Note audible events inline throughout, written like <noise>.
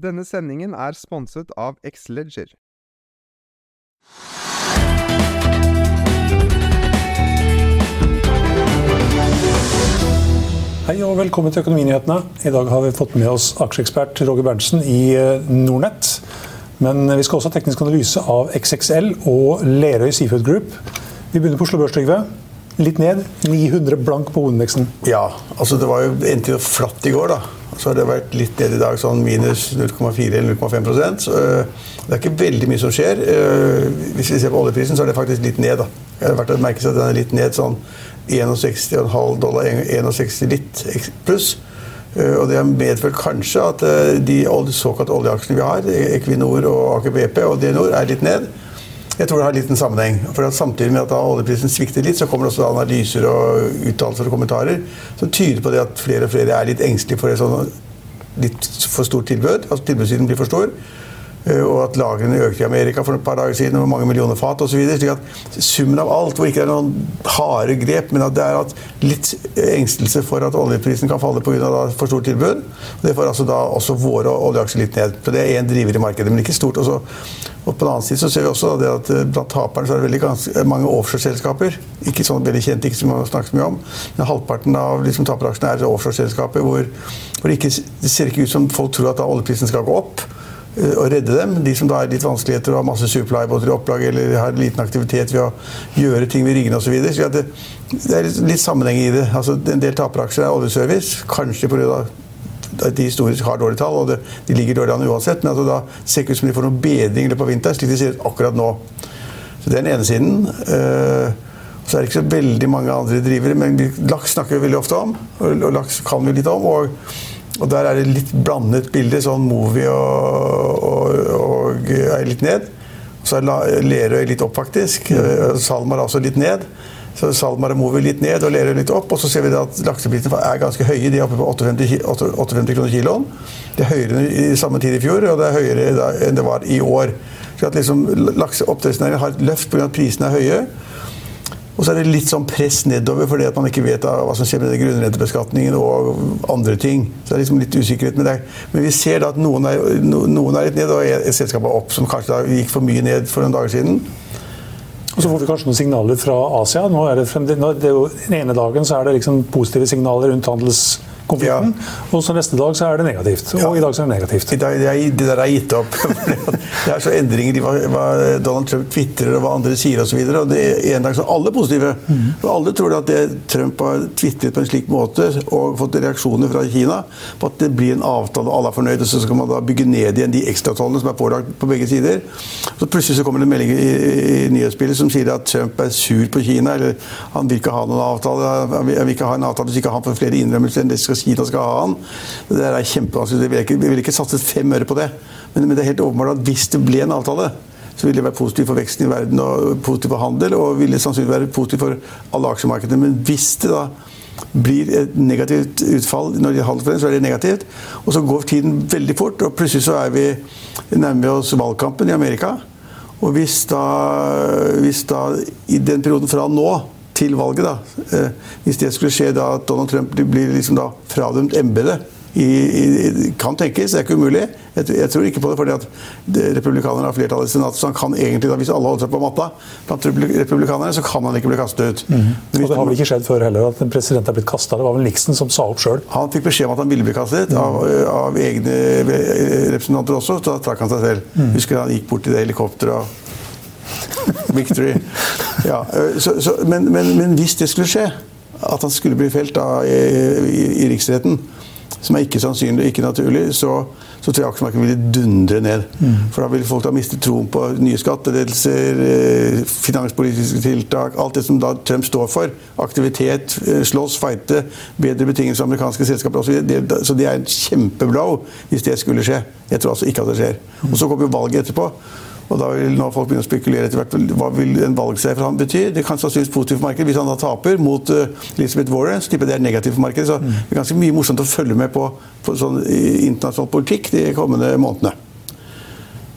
Denne sendingen er sponset av Xleger. Hei og velkommen til Økonominyhetene. I dag har vi fått med oss aksjeekspert Roger Berntsen i Nornett. Men vi skal også ha teknisk analyse av XXL og Lerøy Seafood Group. Vi begynner på Oslo Børs, Trygve. Litt ned. 900 blank på hovedindeksen. Ja, altså det var jo endte jo flatt i går, da. Så har det vært litt ned i dag, sånn minus 0,4 eller 0,5 Så øh, det er ikke veldig mye som skjer. Øh, hvis vi ser på oljeprisen, så er det faktisk litt ned, da. Det er verdt å merke seg at den er litt ned sånn 61,5 dollar, 61 litt pluss. Uh, og det har medført kanskje at de såkalte oljeaksjene vi har, Equinor og Aker BP og DNOR, er litt ned. Jeg tror det har en liten sammenheng. For Samtidig med at oljeprisen svikter litt, så kommer det også analyser og uttalelser og kommentarer som tyder på det at flere og flere er litt engstelige for et sånn litt for stort tilbud. Altså tilbudssiden blir for stor. Eh, og at lagrene økte i Amerika for et par dager siden med mange millioner fat osv. Slik at summen av alt, hvor ikke det er noen harde grep, men at det er litt engstelse for at oljeprisen kan falle pga. for stort tilbud. Det får altså da også våre oljeaksjer litt ned. Så det er én driver i markedet, men ikke stort. Også. Og på den annen side så ser vi også at eh, blant taperne så er det veldig ganske mange offshoreselskaper. Ikke sånn veldig kjente, ikke som man snakker mye om. Men halvparten av liksom taperaksjene er offshoreselskaper hvor, hvor det, ikke, det ser ikke ut som folk tror at da oljeprisen skal gå opp. Eh, å redde dem. De som da har litt vanskeligheter og har masse supply-båter i opplag eller har liten aktivitet ved å gjøre ting ved riggene osv. Det, det er litt sammenheng i det. Altså, en del taperaksjer er oljeservice. Kanskje pga. at de historisk har dårlige tall, og det, de ligger dårlig an uansett. Men altså, da ser det ikke ut som de får noen bedring i løpet av vinteren, slik de ut akkurat nå. Så Det er den ene siden. Uh, så er det ikke så veldig mange andre drivere, men laks snakker vi veldig ofte om. Og laks kan vi litt om. og og der er det litt blandet bilde. Sånn Movi og, og, og, er litt ned. Så er Lerøy litt opp, faktisk. Mm. SalMar er også litt ned. Så SalMar og Movi litt ned og Lerøy litt opp. Og så ser vi at lakseprisene er ganske høye. De er oppe på 58, 58 kroner kiloen. Det er høyere enn i samme tid i fjor, og det er høyere enn det var i år. Så at liksom Lakseoppdrettsnæringen har et løft pga. at prisene er høye. Og så er det litt sånn press nedover fordi at man ikke vet hva som skjer med grunnrentebeskatningen og andre ting. Så det er liksom litt usikkerhet med det. Men vi ser da at noen er, noen er litt ned, og et selskap er opp, som kanskje gikk for mye ned for noen dager siden. Og så får vi kanskje noen signaler fra Asia. Nå er det, nå, det jo, Den ene dagen så er det liksom positive signaler rundt handels konflikten. Ja. Og så neste dag så er det negativt. Og ja. i dag så er det negativt. I dag, det, er, det der er gitt opp. <laughs> det er så endringer i hva, hva Donald Trump tvitrer og hva andre sier osv. En dag så alle er positive. Mm. Og alle tror at det Trump har tvitret på en slik måte og fått reaksjoner fra Kina på at det blir en avtale og alle er fornøyd, og så skal man da bygge ned igjen de ekstratollene som er pålagt på begge sider. Så plutselig så kommer det en melding i, i nyhetsbildet som sier at Trump er sur på Kina, eller han vil ikke ha noen avtale. Han vil ikke ha en avtale hvis ikke han får flere innrømmelser enn det skal Kina skal ha han. Det er kjempevanskelig. Vi ville ikke, vil ikke satset fem øre på det. Men, men, det er helt åpenbart at hvis det ble en avtale, så ville det være positivt for veksten i verden og positivt for handel, og ville sannsynligvis være positivt for alle aksjemarkedene. Men hvis det da blir et negativt utfall når de handler for den, så er det negativt. Og så går tiden veldig fort, og plutselig så er vi nærmer oss valgkampen i Amerika. Og hvis da, hvis da i den perioden fra nå til valget, da. Eh, hvis det skulle skje da at Donald Trump blir liksom da fradømt embetet I, kan tenkes, det er ikke umulig. Jeg, jeg tror ikke på det, fordi at republikanerne har flertall i Senatet. Så han kan egentlig, da, hvis alle holder seg på matta blant republikanerne, så kan han ikke bli kastet ut. Mm. Og Det har vel ikke skjedd før heller at en president er blitt kasta? Det var vel Nixon som sa opp sjøl? Han fikk beskjed om at han ville bli kastet, av, av, egne representanter også. Så da trakk han seg selv. Mm. Husker han gikk bort til det helikopteret og <laughs> Victory. Ja, så, så, men, men, men, hvis det skulle skje, at han skulle bli felt da, i, i, i riksretten som er ikke sannsynlig og ikke naturlig, så, så tror jeg aksjemarkedet ville dundre ned. Mm. For da vil folk da miste troen på nye skattelettelser, eh, finanspolitiske tiltak, alt det som da Trump står for. Aktivitet, eh, slåss, fighte, bedre betingelser for amerikanske selskaper. Så det, så det er en kjempeblow hvis det skulle skje. Jeg tror altså ikke at det skjer. Og så kommer jo valget etterpå. Og da vil nå folk begynne å spekulere etter hvert hva vil en valgseier for ham bety. Det kan sannsynligvis positivt for markedet. Hvis han da taper mot uh, Elizabeth Warren, så tipper jeg det er negativt for markedet. Så mm. det er ganske mye morsomt å følge med på, på sånn internasjonal politikk de kommende månedene.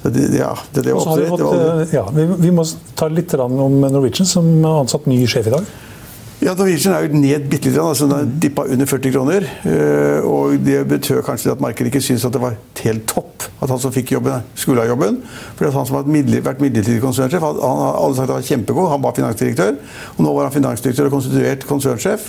Det, ja, det, det fått, eh, ja, vi, vi, må ta litt om Norwegian, som har ansatt ny sjef i dag. Ja, Norwegian er jo ned bitte litt. Altså, den dippa under 40 kroner. Eh, og det betød kanskje at markedet ikke syntes at det var helt topp at han som fikk jobben, skulle ha jobben. For han som har vært midlertidig konsernsjef, han hadde alle sagt at han var kjempegod. Han var finansdirektør. Og nå var han finansdirektør og konstituert konsernsjef.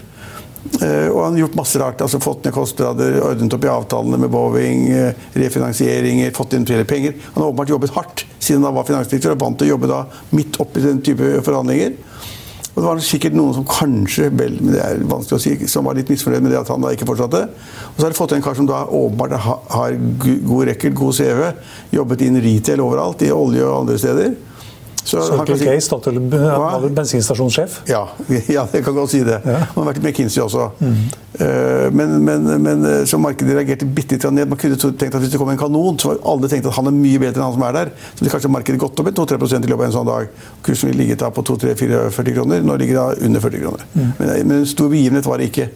Eh, og han har gjort masse rart. altså Fått ned kostnader, ordnet opp i avtalene med Boeing, eh, refinansieringer, fått inn flere penger. Han har åpenbart jobbet hardt siden han var finansdirektør og vant til å jobbe da midt oppi den type forhandlinger. Og det var sikkert noen som kanskje men det er vanskelig å si, som var litt misfornøyd med det at han da ikke fortsatte. Og så har de fått en kar som da åpenbart har god record, god CV, jobbet inn retail overalt, i olje og andre steder. Si, Gates, Statoil, bensinstasjonssjef? Ja, <laughs> ja, jeg kan godt si det. Ja. Han har vært i McKinsey også. Mm. Uh, men, men, men, eh, så markedet reagerte bitte litt ned. Man kunne tenkt at Hvis det kom en kanon, så var alle tenkt at han er mye bedre enn han som er der. Så ville kanskje markedet gått opp med 2-3 i løpet av en sånn dag. Kursen ville ligget da på 2-3-44 kroner. Nå ligger det under 40 kroner. Mm. Men, eh, men en stor begivenhet var det ikke.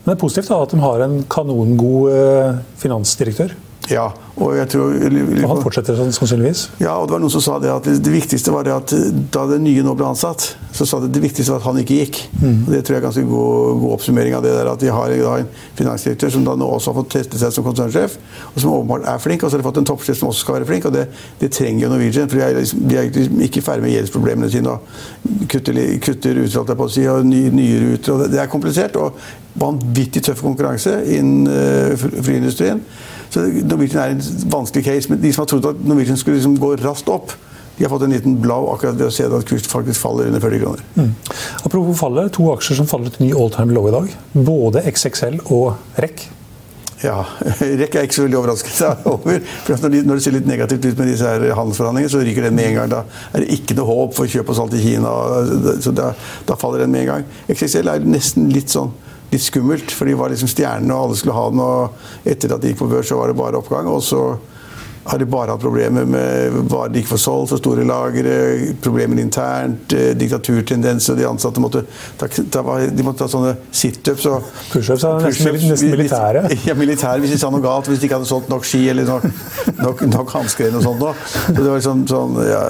Men det er positivt da, at de har en kanongod finansdirektør? Ja, og tror... Og han fortsetter sånn, sannsynligvis? Ja, og det var noen som sa det at det viktigste var det at da den nye nå ble ansatt, så sa det det viktigste var at han ikke gikk. Mm. Og Det tror jeg er ganske god, god, oppsummering av det der at vi har en finansdirektør som da nå også har fått teste seg som konsernsjef, og som åpenbart er flink, og så har de fått en toppsjef som også skal være flink, og det, det trenger jo Norwegian. For de er, liksom, de er liksom ikke ferdig med gjeldsproblemene sine og kutter, kutter ruter, på å si, og nye, nye ruter. og det, det er komplisert og vanvittig tøff konkurranse innen uh, flyindustrien. Så Norwegian er en vanskelig case. Men de som har trodd at Norwegian skulle liksom gå raskt opp, de har fått en liten blau akkurat ved å se at kurs faktisk faller under 40 kroner. Mm. Apropos fallet, to aksjer som faller til ny all time low i dag. Både XXL og REC. Ja, <laughs> REC er ikke så veldig overrasket over. for når, de, når, det ser litt negativt ut med disse her handelsforhandlingene, så ryker den med en gang. Da er det ikke noe håp for kjøp og salg til Kina. så da, da faller den med en gang. XXL er nesten litt sånn litt skummelt, for de var liksom stjernene, og alle skulle ha den. Og etter at de gikk på børs, så var det bare oppgang. Og så har de bare hatt problemer med varer de ikke får solgt, for store lagre, problemer internt, eh, diktaturtendenser. De ansatte måtte ta, ta, de måtte ta sånne situps og Pushups er push nesten militære? <laughs> Ja, militære hvis de sa noe galt. Hvis de ikke hadde solgt nok ski eller nok, nok, nok hansker eller noe sånt. Så det var liksom sånn, ja,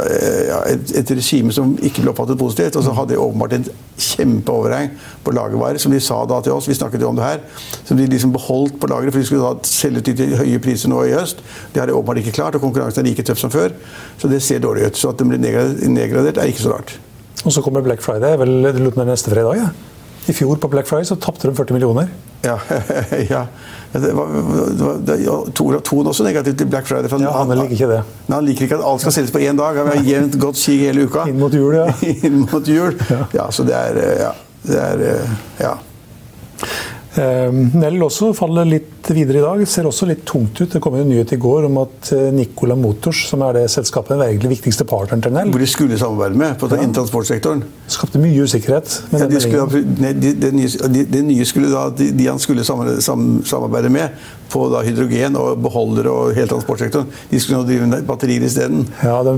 ja, et, et, regime som ikke ble oppfattet positivt. Og så hadde de åpenbart en kjempeoverheng på lagervarer, som de sa da til oss. Vi snakket jo om det her. Som de liksom beholdt på lageret, for de skulle da selge til høye priser nå i høst. De hadde ikke klart, og konkurransen er like tøff som før. Så det ser dårlig ut. Så at den blir nedgradert, er ikke så rart. Og så kommer Black Friday, vel det med neste fredag? Ja. I fjor på Black Friday så tapte de 40 millioner. Ja. <laughs> ja. Det var, det var, Toren også negativt til Black Friday. ja, han, liker ikke det. Nei, han liker ikke at alt skal selges på én dag. Han har jevnt godt kig hele uka. <laughs> Inn mot jul, ja. <laughs> Inn mot jul. Ja. ja. så det er Ja. Det er, ja. Eh, Nell også faller litt videre i dag. Ser også litt tungt ut. Det kom en nyhet i går om at eh, Nicola Motors, som er det selskapet, den egentlig viktigste partneren til Nell Hvor de skulle samarbeide med på ja. transportsektoren. Skapte mye usikkerhet. Ja, de skulle, de, det, nye, de, nye, skulle da, de, de, han skulle samarbeide med på da, hydrogen og beholdere og hele transportsektoren, de skulle nå drive med batterier isteden. Ja, det,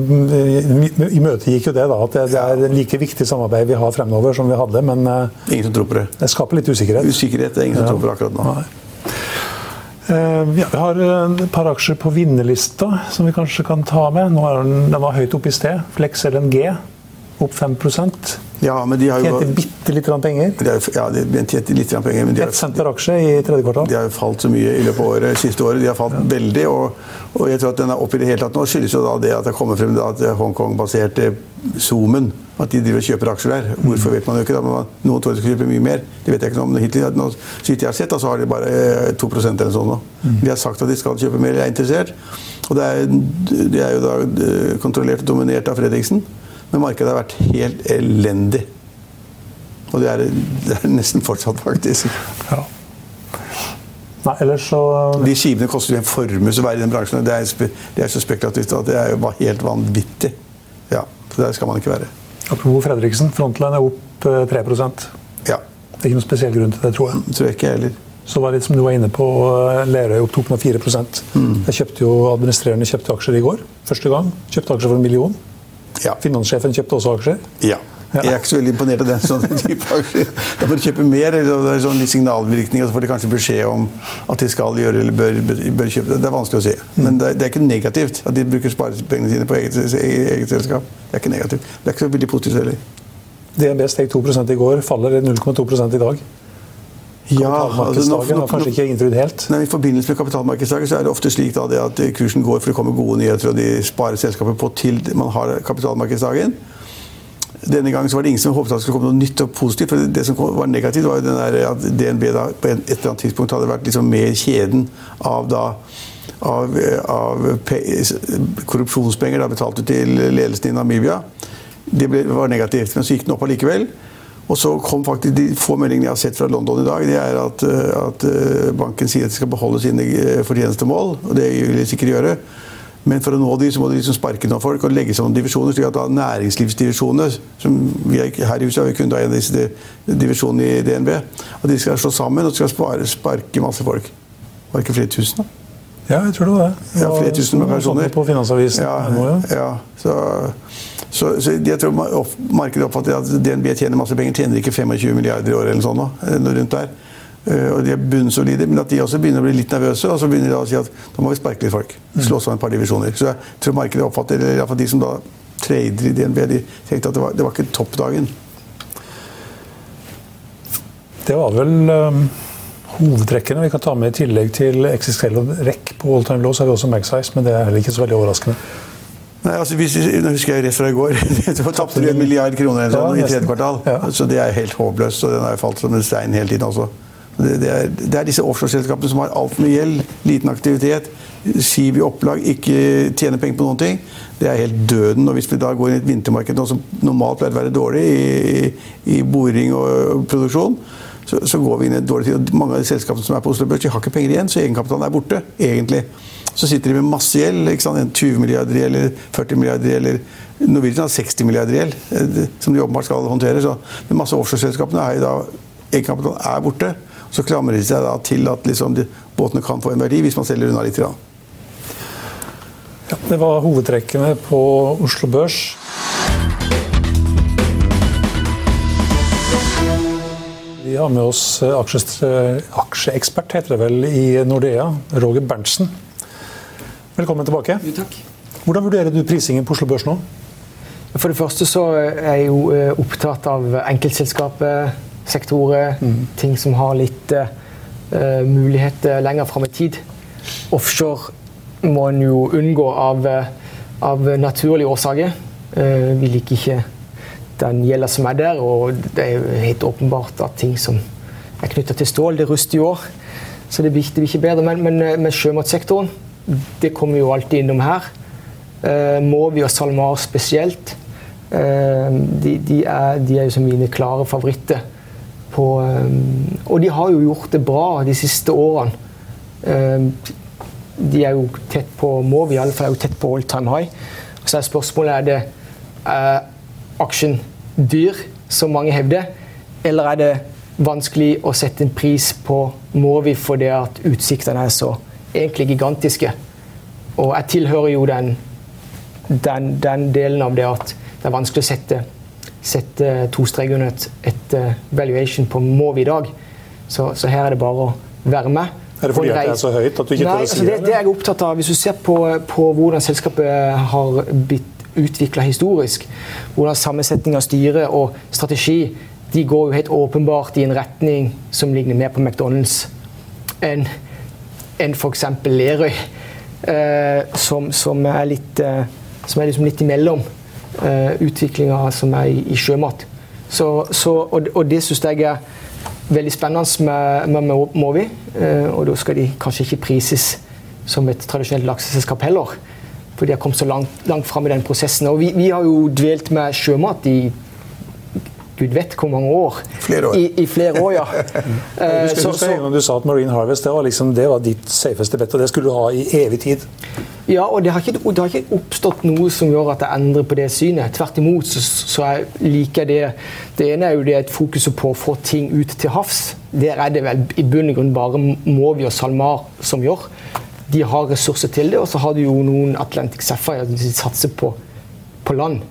I møte gikk jo det, da, at det, det er like viktig samarbeid vi har fremover som vi hadde, men eh, Ingen som tror på det. Det skaper litt usikkerhet. Usikkerhet er ingen som ja. tror på det akkurat nå. Nei. Eh, ja, vi har et par aksjer på vinnerlista som vi kanskje kan ta med. Nå er den, den var høyt oppe i sted. Flex LNG opp 5 Ja, men de har jo Tjente bitte litt penger. de har, Ja, de de tjente litt penger, men de har, cent per aksje i tredje kvartal. de har jo falt så mye i løpet av året, siste året. De har falt veldig. Og, og jeg tror at den er oppe i det hele tatt nå, skyldes jo da det at det kommer frem da at Hongkong-baserte Zoomen at de driver og kjøper aksjer der. Hvorfor vet man jo ikke. da, men Noen tror de skal kjøpe mye mer. Det vet jeg ikke noe om. Hittil, nå, så vidt jeg har sett, da, så har de bare eh, 2 eller sånn nå. De har sagt at de skal kjøpe mer, jeg er interessert. Og det er, de er jo da eh, kontrollert og dominert av Fredriksen. Men markedet har vært helt elendig. Og det er, det er nesten fortsatt, faktisk. Ja. Nei, ellers så De skivene koster en formue som er i den bransjen. Det er, det er så spekulativt at det er jo helt vanvittig. Ja, så Der skal man ikke være. Apropos Fredriksen, Frontline er opp 3 Ja. Det er ikke noen spesiell grunn til det, tror jeg. tror jeg ikke heller. Så var det litt som du var inne på, eh, Lerøy opp 2,4 Mm. Jeg kjøpte jo Administrerende kjøpte aksjer i går. Første gang. Kjøpte aksjer for en million. Ja. Finanssjefen kjøpte også aksjer. ja. Jeg er ikke så veldig imponert av den sånne type <laughs> aksjer. Da må du kjøpe mer, eller det er sånn litt signalvirkning, og så får de kanskje beskjed om at de skal gjøre eller bør, bør kjøpe. Det er vanskelig å si. Men det er, det er ikke negativt at de bruker sparepengene sine på eget, eget selskap. Det er ikke negativt. Det er ikke så veldig positivt heller. DNB steg 2 i går, faller 0,2 i dag. Ja, altså, nå- nå- kanskje ikke innfridd helt. Nei, I forbindelse med kapitalmarkedsdagen så er det ofte slik da, det at kursen går for det kommer gode nyheter, og de sparer selskapet på til man har kapitalmarkedsdagen. Denne gangen så var det ingen som håpet at det skulle komme noe nytt og positivt. for Det som var negativt, var jo den der at DNB da på et eller annet tidspunkt hadde vært liksom med i kjeden av da av, av korrupsjonspenger da, betalt ut til ledelsen i Namibia. Det ble, var negativt, men så gikk den opp allikevel. Og så kom faktisk De få meldingene jeg har sett fra London i dag, det er at, eh, at eh, banken sier at de skal beholde sine eh, fortjenestemål. og Det vil de sikkert gjøre. Men for å nå de, så må de liksom sparke noen folk og legge sammen divisjoner. slik at da næringslivsdivisjonene som vi er, Her i huset har vi kun da en av disse divisjonene i DNB. og De skal slå sammen og skal spare, sparke masse folk. Var det ikke flere tusen? da? Ja, jeg tror det var det. det Ja, flere tusen sånn personer. På Finansavisen. Ja, nå, ja. ja. Så, så, så jeg tror opp- markedet oppfatter at DNB tjener masse penger. Tjener ikke 25 milliarder i året eller sånn nå, noe rundt der. Eh, Og de er bunnsolide, men at de også begynner å bli litt nervøse. Og så begynner de å si at da må vi sparke litt folk. Slå sammen et par divisjoner. Så jeg tror markedet oppfatter, eller iallfall de som da trader i DNB, de tenkte at det var, det var ikke toppdagen. Det var vel um, hovedtrekkene. Vi kan ta med i tillegg til XXL og REC på all time low, så har vi også Magsize, men det er heller ikke så veldig overraskende. Nei, altså, hvis, nå husker jeg rett fra i går. <laughs> Tapte vi en milliard kroner eller Ja, sånn, i tredje kvartal. Ja. Så det er helt håpløst, og den har falt som en stein hele tiden også. Det, det, er, det er disse offshoreselskapene som har altfor mye gjeld, liten aktivitet, skiv i opplag, ikke tjener penger på noen ting. Det er helt døden. Og hvis vi da går inn i et vintermarked nå som normalt pleier å være dårlig i, i, i boring og produksjon, så, så går vi inn i en dårlig tid. Og mange av de selskapene som er på Oslo Børs, de har ikke penger igjen, så egenkapitalen er borte, egentlig. Så sitter de med masse gjeld, ikke sant? 20 milliarder gjeld eller 40 milliarder gjeld, eller Norwegian har 60 milliarder gjeld, eh, som de åpenbart skal håndtere. Så, de masse offshoreselskapene er Egenkapitalen er borte. Så klamrer de seg da til at liksom de, båtene kan få en verdi hvis man selger unna litt. Ja, det var hovedtrekkene på Oslo Børs. Vi har med oss eh, eh, aksjeekspert, heter det vel, i Nordea, Roger Berntsen. Velkommen tilbake. Jo, takk. Hvordan vurderer du prisingen på Oslo Børs nå? For det første så er jeg jo eh, opptatt av enkeltselskaper, sektorer, ting som har litt uh, muligheter lenger fram i tid. Offshore må en jo unngå av, av naturlige årsaker. Uh, vi liker ikke den gjelda som er der, og det er jo helt åpenbart at ting som er knytta til stål, det ruster i år. Så det blir, det blir ikke bedre. Men, men med sjømatsektoren, det kommer jo alltid innom her. Eh, Movi og SalMar spesielt. Eh, de, de, er, de er jo som mine klare favoritter. På, eh, og de har jo gjort det bra de siste årene. Eh, de er jo tett på Movi, i alle fall er jo tett på all time high. Så er spørsmålet er det er aksjen dyr, som mange hevder, eller er det vanskelig å sette en pris på Movi fordi at utsiktene er så egentlig gigantiske. Og jeg tilhører jo den den, den delen av det at det er vanskelig å sette, sette to streker under et, et eh, valuation på må vi i dag. Så, så her er det bare å være med. Er det fordi det er så høyt at du ikke tør å si altså det? det, jeg er opptatt av. Hvis du ser på, på hvordan selskapet har blitt utvikla historisk. Hvordan sammensetning av styre og strategi de går jo helt åpenbart i en retning som ligner mer på McDonald's enn en f.eks. Lerøy, eh, som, som, er litt, eh, som er liksom litt imellom eh, utviklinga som er i, i sjømat. Så, så, og, og, det syns jeg er veldig spennende med, med, med Movi. Eh, og da skal de kanskje ikke prises som et tradisjonelt lakseselskap heller. For de har kommet så langt, langt fram i den prosessen. Og vi, vi har jo dvelt med sjømat i gud vet hvor mange år. Flere år. I, i flere år, ja. <laughs> uh, så, så, du sa at Marine Harvest det var, liksom, det var ditt safeste bett, og det skulle du ha i evig tid. Ja, og det har, ikke, det har ikke oppstått noe som gjør at jeg endrer på det synet. Tvert imot så, så jeg liker det. Det ene er jo det et fokuset på å få ting ut til havs. Der er det vel i bunn og grunn bare Movi og SalMar som gjør. De har ressurser til det, og så har du jo noen Atlantic Sapphire som satser på, på land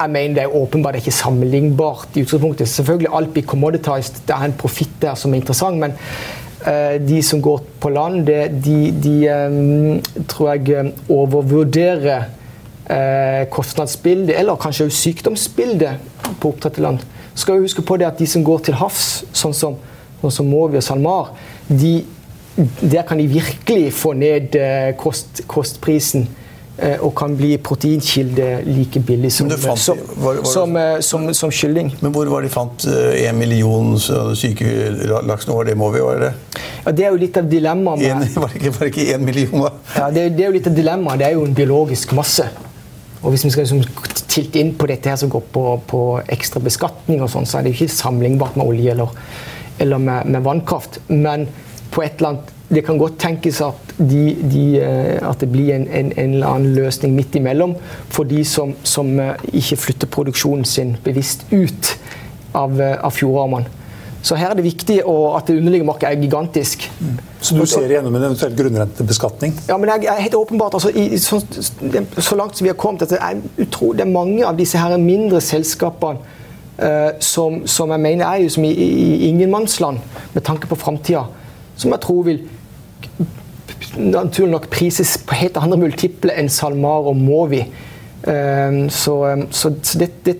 jeg mener det er åpenbart ikke sammenlignbart i utgangspunktet. Selvfølgelig alt blir commoditized, det er en profitt der som er interessant. Men uh, de som går på land, det, de, de um, tror jeg eh, overvurderer uh, kostnadsbildet, eller kanskje også sykdomsbildet på oppdrett land. Skal vi huske på det at De som går til havs, sånn som, sånn som Movi og SalMar, de, der kan de virkelig få ned kost, kostprisen og kan bli proteinkilde like billig som, fant, som, var, var, som, eh, som, som, kylling. Men hvor var de fant én eh, million syke laks nå? Det må vi være det? Ja, Det er jo litt av dilemmaet. Med, <laughs> var, det ikke, var det ikke én million, da? Ja, det, det, er jo litt av dilemmaet. Det er jo en biologisk masse. Og Hvis vi skal liksom tilte inn på dette her som går på, på ekstra beskatning, og sånn, så er det jo ikke sammenlignbart med olje eller, eller med, med vannkraft. Men på et eller annet det kan godt tenkes at, de, de, eh, at det blir en, en, en, eller annen løsning midt imellom for de som, som eh, ikke flytter produksjonen sin bevisst ut av, eh, av fjordarmene. Så her er det viktig at det underliggende markedet er gigantisk. Mm. Så du ser igjennom en eventuell grunnrentebeskatning? Ja, men jeg, er helt åpenbart, altså, i, så, så, langt som vi har kommet, at det er, utro, det er mange av disse her mindre selskapene eh, som, som, jeg mener er jo som i, i ingenmannsland med tanke på framtida, som jeg tror vil naturlig nok prises på helt andre multiple enn SalMar og Movi. Ehm, så, ehm, så, så, det,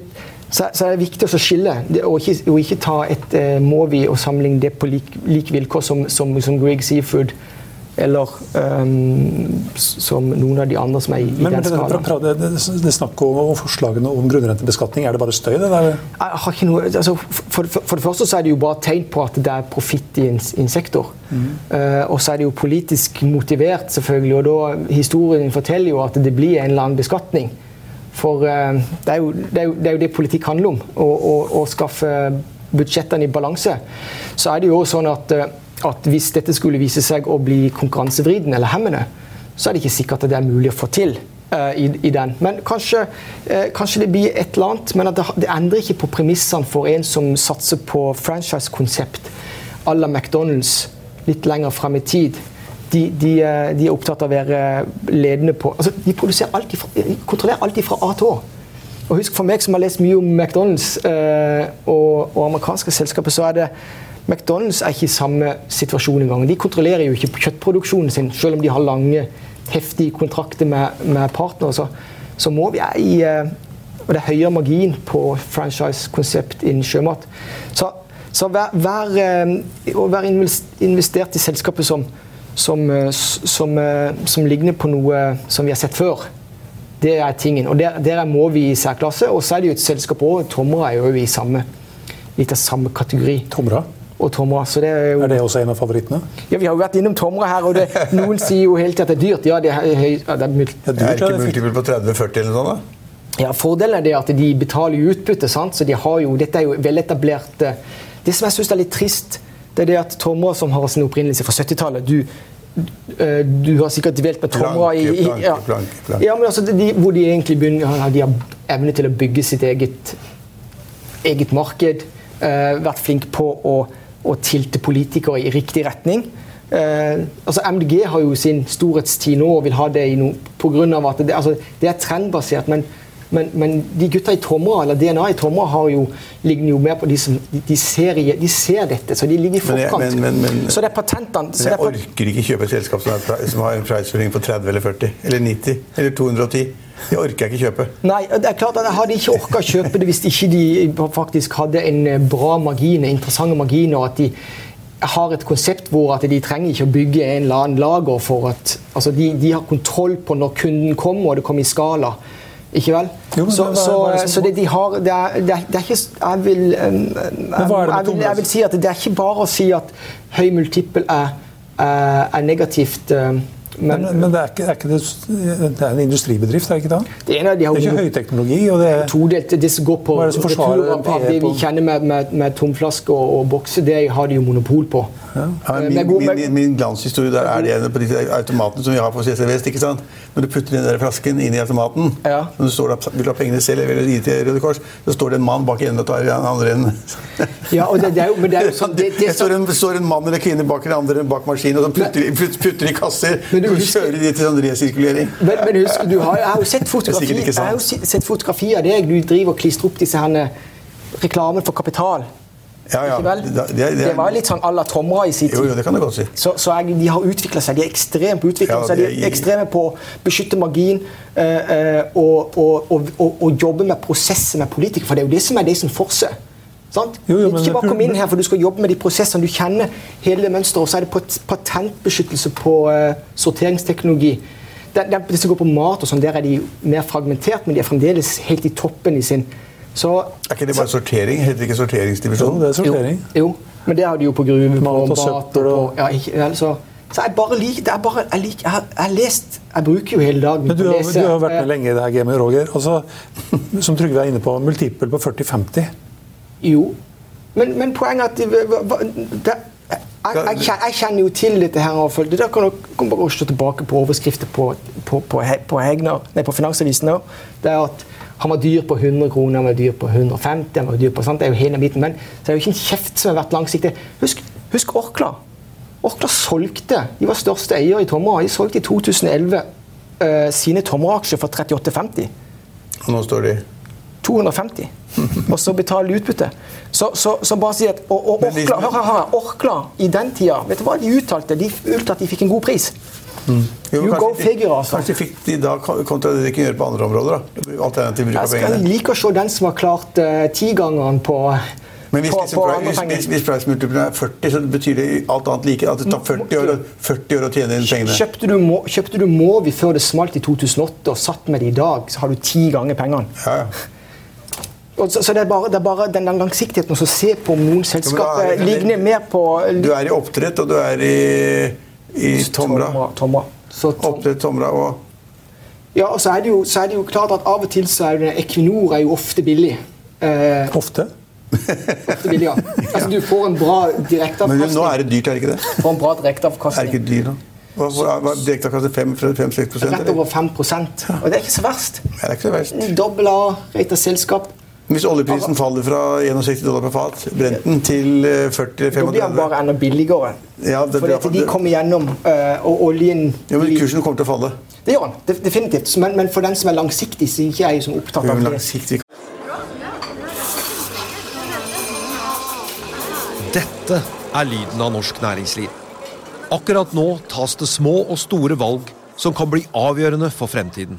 så, er det viktig å skille, og ikke, og ikke ta et Mowi Movi og sammenligne det på like lik vilkår som, som, som Grieg Seafood eller um, som noen av de andre som er i, i men, den skalaen. Det, det, det snakk om forslagene om grunnrentebeskatning, er det bare støy? det der? Jeg har ikke noe, altså, for, for, for, det første så er det jo bare tegn på at det er profitt i en, en sektor. Mm. Uh, og så er det jo politisk motivert, selvfølgelig. Og da, historien forteller jo at det blir en eller annen beskatning. For uh, det, er jo, det, er jo, det, er jo, det politikk handler om. Å skaffe budsjettene i balanse. Så er det jo sånn at uh, at hvis dette skulle vise seg å bli konkurransevridende eller hemmende, så er det ikke sikkert at det er mulig å få til uh, i, i, den. Men kanskje, uh, kanskje, det blir et eller annet. Men det, det, endrer ikke på premissene for en som satser på franchise-konsept à la McDonald's litt lenger frem i tid. De, de, uh, de, er opptatt av å være ledende på altså, De produserer alt ifra, kontrollerer alt fra A til Å. Og husk For meg som har lest mye om McDonald's og, og amerikanske selskaper, så er det McDonald's er ikke i samme situasjon engang. De kontrollerer jo ikke kjøttproduksjonen sin, selv om de har lange, heftige kontrakter med, med partnere. Så, så, må vi i eh, Og det er høyere margin på franchise-konsept innen sjømat. Så, så vær, vær, vær, å være investert i selskapet som, som, eh, som, som, ligner på noe som vi har sett før. Det er tingen. Og der, der må vi i særklasse. Og så er det jo et selskap òg. Tomra er jo i samme, litt av samme kategori. Tomra? Og Tomra. Så det er, jo... er det også en av favorittene? Ja, Vi har jo vært innom Tomra her, og det, <laughs> noen sier jo hele tiden at det er dyrt. Ja, det er, ja, det er, mylt. Ja, dyrt, er ikke multiple på 30-40 eller noe sånt? da? Ja, Fordelen er det at de betaler utbytte. sant? Så de har jo, Dette er jo veletablert Det som jeg syns er litt trist, det er det at Tomra, som har sin opprinnelse fra 70-tallet du, eh, du har sikkert dvelt med Tomra i, i ja. ja, men altså, de, Hvor de egentlig begynner, de har evne til å bygge sitt eget, eget marked. Uh, vært flink på å å tilte politikere i riktig retning. Eh, altså MDG har jo sin storhetstid nå og vil ha det i noe pga. at det, altså, det, er trendbasert. Men, men, men, de gutta i Tomra, eller DNA i Tomra har jo, ligger jo mer på de som de, de, ser, de ser, dette, så de ligger i forkant. Men, men, så det er patentene Men jeg orker ikke kjøpe et selskap som, er, som har en priceføring på 30 eller 40 eller 90 eller 210. Det orker jeg ikke kjøpe. Nei, det er klart at Jeg hadde ikke orka kjøpe det hvis ikke de faktisk hadde en eh, bra margin, interessante marginer. og at de har et konsept hvor at de trenger ikke å bygge en eller annen lager for at altså de, de har kontroll på når kunden kommer, og det kommer i skala. Ikke vel? Jo, så, det, så, det så det de har Det er, det er, det er ikke Jeg vil, jeg, med jeg, vil, jeg vil si at det er ikke bare å si at høy multiple er, er, er negativt. um, Men, Men men det, er ikke, er ikke det, det er en industribedrift, er det ikke det? det ene er de har Det er ikke høyteknologi. og det er... todelt. Det som går på Hva er det som forsvarer av, det vi kjenner med, med, med tomflasker og, og bokser, det har de jo monopol på. Ja, Ja, min, min, min glanshistorie der er det ene på de automatene som vi har på CC Vest. ikke sant? Når du putter den der flasken inn i automaten, Ja. når du står der, vil du ha pengene selv eller gi til Røde Kors, så står det en mann bak i enden og tar i den andre enden. <laughs> Ja, og det, det er jo, men det er jo sånn det, det, det står en, står en mann eller kvinne bak den andre bak maskinen og så putter, i- putter, putter i kasser. Men du kjører de til sånn resirkulering. Men, men husk, du har, jeg har jo sett fotografi, har jo sett fotografi av deg. Du driver og klistrer opp disse her reklamen for kapital. Ja, ja. Det, det, det, Det var litt sånn à la Tomra i sin tid. jo, det kan du godt si. Så, så jeg, de har utvikla seg. De er ekstremt på utvikling. Ja, så de er- ekstreme på å beskytte margin øh, øh, og, og, og, og, og jobbe med prosesser med politikere. For det er jo det som er det som forser. Sant? Jo, jo, ikke bare kom inn her for du skal jobbe med de prosessene. Du kjenner hele det mønsteret. Og så er det patentbeskyttelse på uh, sorteringsteknologi. Det, det, det som går på mat, og sånn, der er de mer fragmentert, men de er fremdeles helt i toppen i sin så, Er ikke det bare sortering? Heter det ikke Jo, sorteringsdivisjon? det er sortering. jo, jo, men det har de jo på gruve, på Mat og søppel og ja, ikke, altså, så, så jeg bare liker det er bare, jeg, lik, jeg, har, jeg lest Jeg bruker jo hele dagen Men du på å har, du har vært med lenge i det her gamet, Roger. Altså, <laughs> som Trygve er inne på, multiple på 40-50. Jo, men, men poenget er at hva- det, jeg, jeg, jeg kjenner jo til dette her. og Det der kan dere bare slå tilbake på overskrifter på, på, på, på, Hegner, nei, på Finansavisen. også. Det er at han var dyr på 100 kroner, han var dyr på 150 han var dyr på, sant? Det er jo hele biten, Men så er det jo ikke en kjeft som har vært langsiktig. Husk, husk Orkla. Orkla solgte, De var største eier i Tomra. De solgte i 2011 uh, sine Tomra-aksjer for 38,50. Og nå står de 250. Og så betale utbytte. Så, så, så bare si at og, og Orkla, hør, hør, hør, Orkla i den tida Vet du hva de uttalte? De uttalte at de fikk en god pris. Jo, You go figure, altså. Kanskje fikk de da kontra det de kunne gjøre på andre områder. da. Alternativ bruk av pengene. Jeg liker å se den som har klart uh, tigangeren på, Men hvis, på, liksom, på hvis, hvis, hvis price multiple er 40, så betyr det alt annet like. At det tar 40 år, å- 40 år å tjene inn pengene. Kjøpte du, kjøpte du Movi før det smalt i 2008 og satt med det i dag, så har du ti ganger pengene. Ja, ja. Så, så det, er bare, det er bare den langsiktigheten å se på noen selskaper er ligner mer på Du er i oppdrett, og du er i, i Tomra. Tomra. Tomra. Så Tom- Oppdrett, Tomra og Ja, og så er, det jo, så er det jo klart at av og til så er det Equinor er jo ofte billig. Eh, Ofte. ofte billig, ja. <laughs> Altså, du får en bra Men nå er det dyrt, er det ikke det? Får en bra Er det ikke dyrt da? Hva, hva, 5-6 prosent? Rett over 5 Og det er ikke så verst. Ja, det er ikke så verst. Dobbel A, rate selskap. Hvis oljeprisen faller fra 61 dollar per fat, brent den til eh, 40 Da blir han bare enda billigere. Ja, det- Fordi at de kommer gjennom, eh, og oljen Ja, men kursen kommer til å falle. Det gjør han, definitivt. Men, men for den som er langsiktig, så er ikke jeg som opptatt av det. langsiktig Dette er lyden av norsk næringsliv. Akkurat nå tas det små og store valg som kan bli avgjørende for fremtiden.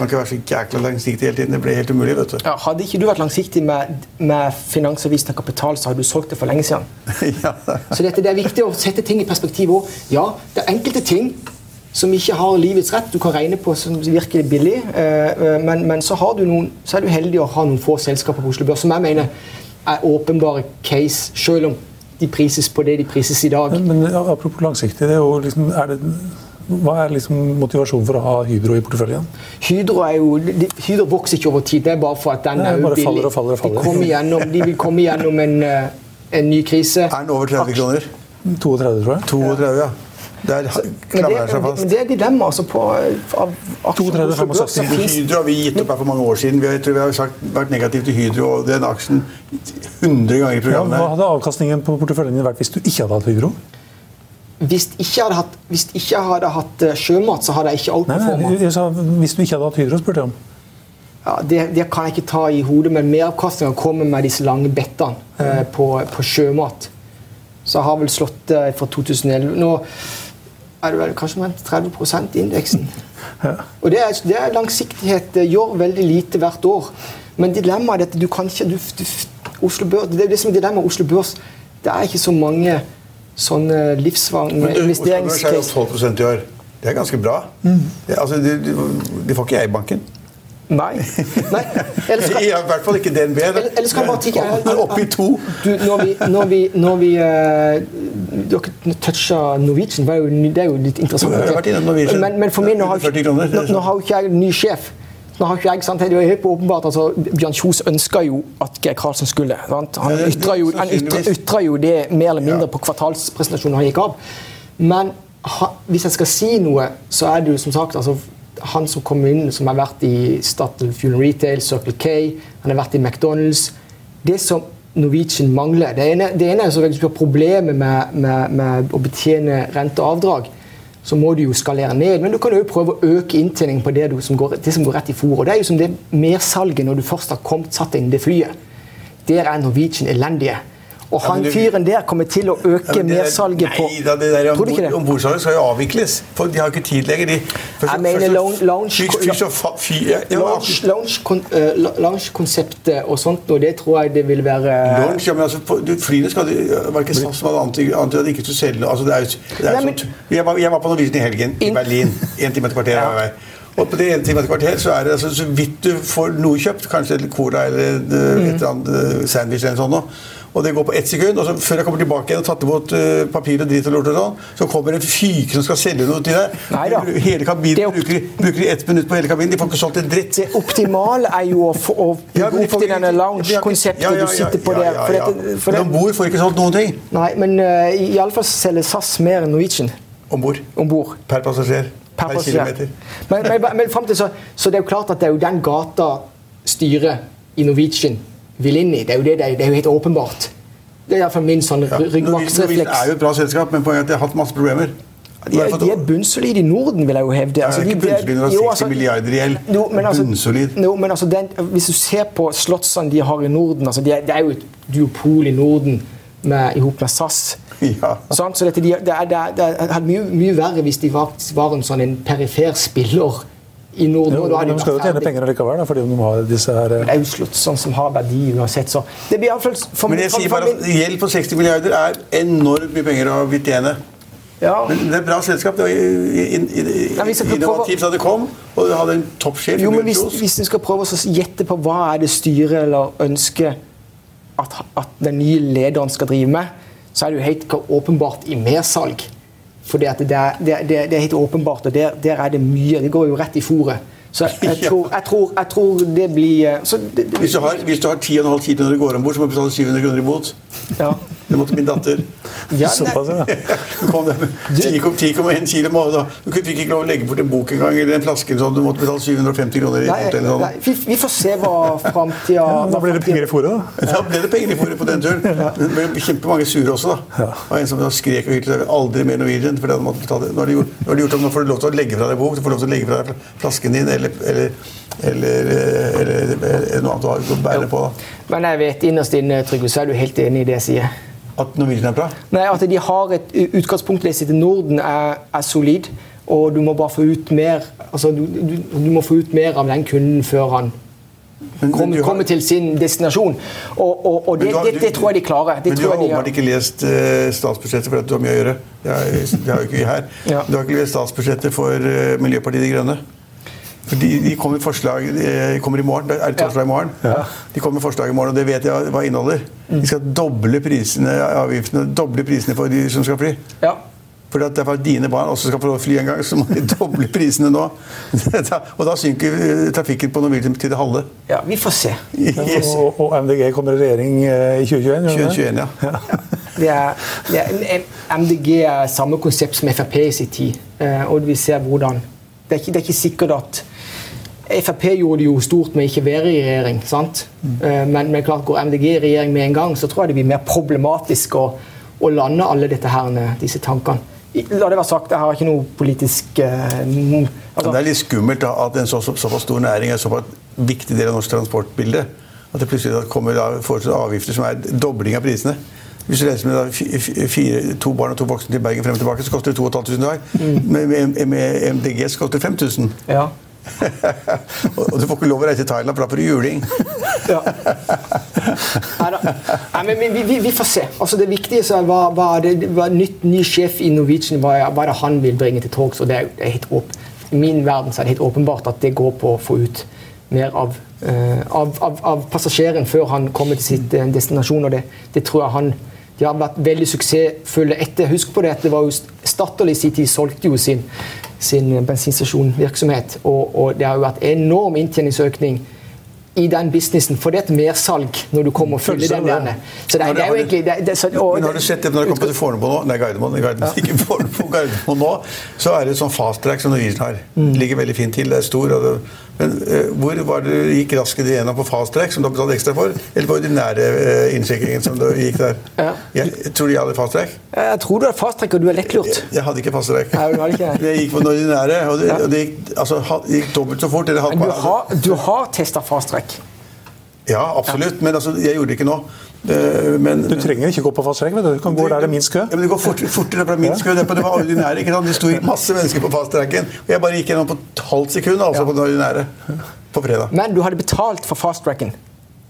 Man kan ikke være så jækla langsiktig hele tiden. Det blir helt umulig. vet du. Ja, hadde ikke du vært langsiktig med, med Finansavisen og Kapital, så hadde du solgt det for lenge siden. <laughs> ja. Så dette, det er viktig å sette ting i perspektiv òg. Ja, det er enkelte ting som ikke har livets rett. Du kan regne på som virker billig, eh, men, men så, har du noen, så er du heldig å ha noen få selskaper på Oslo Børs som jeg mener er åpenbare case, selv om de prises på det de prises i dag. Men, men apropos langsiktig, det er jo liksom, er det, hva er liksom motivasjonen for å ha Hydro i porteføljen? Hydro, er jo, de, Hydro vokser ikke over tid. Det er bare for at den Nei, er billig. faller og faller og faller. De, gjennom, de vil komme gjennom en, eh, en ny krise. Er den over 30 kroner? 32, tror jeg. 32, ja. Der klamrer seg men det er dilemma altså, på, av aksjer 32, på Oslo Børs, så 65. finnes- Hydro har vi gitt opp her for mange år siden. Vi har, tror vi har sagt, vært negative til Hydro og den aksjen 100 ganger i Ja, programmet. hva hadde avkastningen på porteføljen din vært hvis du ikke hadde hatt Hydro? Hvis ikke hadde hatt, hvis ikke hadde hatt eh, sjømat, så hadde jeg ikke alt på outperforma. Hvis du ikke hadde hatt Hydro, spurte jeg om. Ja, det, det kan jeg ikke ta i hodet, men meravkastninga kommer med disse lange bettene eh, på, på sjømat. Så jeg har vel slått eh, fra 2011 Nå er det vel kanskje med 30% i indeksen. <laughs> Og det er, det er langsiktighet. Det gjør veldig lite hvert år. Men dilemmaet er at du kan ikke du, du, Oslo Børs, Det er det som er dilemmaet Oslo Børs. Det er ikke så mange Men du, er jo 12 i år. Det er ganske bra. Det, altså, de, de, de får ikke jeg i banken. Nei. Nei. Ellers <laughs> skal, I hvert fall ikke DNB. da. Eller- eller skal bare tikke- oppe i to. Du, når vi, når vi, når vi uh, Dere toucha Norwegian, det er jo litt interessant. Men, men for meg, nå har, 40 kroner, det er nå, nå har jo ikke jeg ny sjef. Nå har ikke jeg, sant, det er jo åpenbart, altså, Bjørn Kjos ønska jo at Geir Karlsen skulle. Sant? Han ytra jo, jo det mer eller mindre på kvartalspresentasjonen han gikk av. Men ha, hvis jeg skal si noe, så er det jo som sagt altså, han som kom inn, som har vært i Statoil Fuel Retail, Circle K, han har vært i McDonald's. Det som Norwegian mangler Det ene, det ene er problemet med, med, med å betjene rente og avdrag, så må du jo skalere ned. Men du kan jo prøve å øke inntjeningen på det, som, går, det som går rett i fôr. Det er jo som det mersalget når du først har kommet satt inn det flyet. Der er Norwegian elendige. Og Ja, du- fyren der kommer til å øke Ja, mersalget på Nei da, det der om, ombordsalget skal jo avvikles. For de har ikke tid lenger. De, først- Jeg mener ja, eh, Lounge-konseptet og sånt, og det tror jeg det vil være Lounge, ja, men altså, du, flyene skal Var det ikke SAS som hadde antydet at de ikke skulle selge altså, det er, det er Nei, men- sånt. jeg, var, jeg var på Norwegian i helgen i Berlin. En time etter et kvarter. Ja. vei. Og på det ene time etter et kvarter så er det altså, så vidt du får noe kjøpt, kanskje en cola eller Mm. et eller annet eh, sandwich eller noe sånt. Og det går på ett sekund, og så før jeg kommer tilbake igjen og tatt imot uh, papir og dritt og lort, og sånn, så kommer en fyke som skal selge noe til deg. Neida. Hele kabinen opp- bruker, bruker de ett minutt på hele kabinen. De får ikke solgt en dritt. Det optimale er jo å få å bygge ja, opp til denne lounge-konseptet Ja, ja, du sitter på der. For dette, for Men om bord får ikke solgt noen ting. nei, men uh, iallfall selger SAS mer enn Norwegian Om bord. Per passasjer. Per Per, kilometer. Men, men, men frem til så, så det er jo klart at det er jo den gata styret i Norwegian vil inn i. Det er jo, det, det er, jo helt åpenbart. Det er iallfall min sånn Ja, Det er jo et bra selskap, men poenget er at de har hatt masse problemer. De er, de er bunnsolide i Norden, vil jeg jo hevde. Altså, er de- ikke bunnsolide når det er 60 milliarder i gjeld. Altså, Bunnsolid. Jo, men altså den, hvis du ser på slottsene de har i Norden altså Det er, Det er jo et duopol i Norden med, i hop med SAS. Ja. Sånn? Så dette, de, det, er, det, er, det mye, mye verre hvis de var, var en sånn en perifer spiller i Norden. Jo, de skal jo tjene ferdig. penger likevel, da, fordi de har disse her Det er jo slott sånn som har verdi uansett, så det blir iallfall for, Men jeg for- sier bare at gjeld på 60 milliarder er enormt mye penger å tjene. ja. Men det er et bra selskap. Det var innovativt da det kom, og det hadde en toppsjef. Jo, men hvis, hvis du skal prøve å gjette på hva er det styret eller ønsker at, at den nye lederen skal drive med, så er det jo helt åpenbart i mersalg. For det, det, er- det, er- det er helt åpenbart, og der, der er det mye. Det går jo rett i fòret. Så jeg, <laughs> tror, jeg, tror, jeg tror det blir eh, så det, det, Hvis du har, hvis du har 10,5 kilo når du går om bord, så må du betale 700 kroner i bot. ja. Det måtte min datter. Ja, Såpass, ja. Hun kom med 10,1 kilo da. Du fikk ikke lov å legge bort en bok engang, eller en flaske. Sånn. Du måtte betale 750 kroner i Nei, sånn. nei, vi, vi får se hva framtida <laughs> Da ble det penger i fôret, da. <laughs> Da ble det penger i fôret på den turen. Det ble kjempemange sure også. da. Og en som da skrek og hylte aldri mer Norwegian. for det hadde måttet betale. Nå har de gjort, nå har de gjort om, nå får du lov til å legge fra deg bok, du får lov til å legge fra deg flasken din, eller, eller, eller, eller, eller noe annet du har å bære på. da. Men jeg vet innerst inne, Trygve, så er du helt enig i det jeg sier. At Norwegian er bra. Nei, at de har et utgangspunkt i sitt Norden er, er solid, og du må bare få ut mer Altså, du, du, du må få ut mer av den kunden før han Men- men kommer, har- til sin destinasjon. Og, og, og det, har- det, det tror jeg de klarer. Det Men du har åpenbart ikke lest uh, statsbudsjettet for at du har mye å gjøre. Det, er, det har jo ikke vi her. Ja. Du har ikke lest statsbudsjettet for uh, Miljøpartiet De Grønne. De, de kommer, forslag, de kommer i morgen. Det er torsdag i morgen. De kommer med forslag i morgen, og det vet jeg hva inneholder. De skal doble prisene, avgiftene, doble prisene for de som skal fly. Ja. For at det er for at dine barn også skal få lov å fly en gang, så må de <laughs> doble prisene nå. <laughs> og da synker eh, trafikken på Norwegian til det halve. ja, vi får se. Yes. Og, og MDG kommer i regjering eh, i 2021? 2021, ja. Det er, det er, MDG er samme konsept som Frp i sin tid. eh, Og vi ser hvordan Det er ikke, det er ikke sikkert at Frp gjorde det jo stort med ikke være i regjering. sant? Eh, Men, men klart går MDG i regjering med en gang, så tror jeg det blir mer problematisk å, å lande alle dette her, disse tankene. La det være sagt, jeg har ikke noe politisk eh, altså, det er litt skummelt da, at en så, så, såpass stor næring er en såpass viktig del av norsk transportbilde. At det plutselig da kommer da, avgifter som er dobling av prisene. Hvis du reiser med da, fi- fi- fire, to barn og to voksne til Bergen frem og tilbake, så koster det 2500 hver. Med, med, med MDG så koster det 5000. ja. <laughs> og, du får ikke lov å reise til Thailand, for da får du juling. Nei, men vi, vi, vi får se. Altså, det viktige er hva, hva, det, hva nytt, ny sjef i Norwegian hva, hva det han vil bringe til torgs. og det er helt åp I min verden så er det helt åpenbart at det går på å få ut mer av, uh, av, av, av passasjeren før han kommer til sitt uh, destinasjon. og det, det tror jeg han de har vært veldig suksessfulle etter. Husk på det at det var jo Statoil i sin tid solgte jo sin, sin bensinstasjonvirksomhet. Og, og det har jo vært enorm inntjeningsøkning i den businessen. For det er et mersalg når du kommer og fyller den der. Så det, det er jo egentlig det, det, så, og, Men har du sett det når det kommer til Fornebu nå? Nei, Gardermoen. Gardermoen ikke Fornebu, Gardermoen nå. Så er det sånn fast track som Norwegian har. Mm. Ligger veldig fint til, det er stor. Og det, men eh, hvor var det du gikk raskere igjennom på fast track, som du har betalt ekstra for? Eller på ordinære uh, innsjekkingen som du gikk der? Ja. Jeg, tror de hadde fast track? Jeg tror du er fasttrekk, og du er lettlurt. Jeg hadde ikke fast track. Nei, ikke. Jeg <laughs> gikk på den ordinære, og det, og det gikk, altså, gikk dobbelt så fort. Eller du har, du har testa fasttrekk. Ja, absolutt. Men altså, jeg gjorde det ikke nå. Men, Du trenger ikke gå på fast track. Du Du kan gå der det er minst kø. Ja, men det går fort, fortere fra min kø. Det det var ordinære. ikke sant? Det sto masse mennesker på fasttracken. Og jeg bare gikk gjennom på et halvt sekund altså, på den ordinære på fredag. Men du hadde betalt for fasttracken.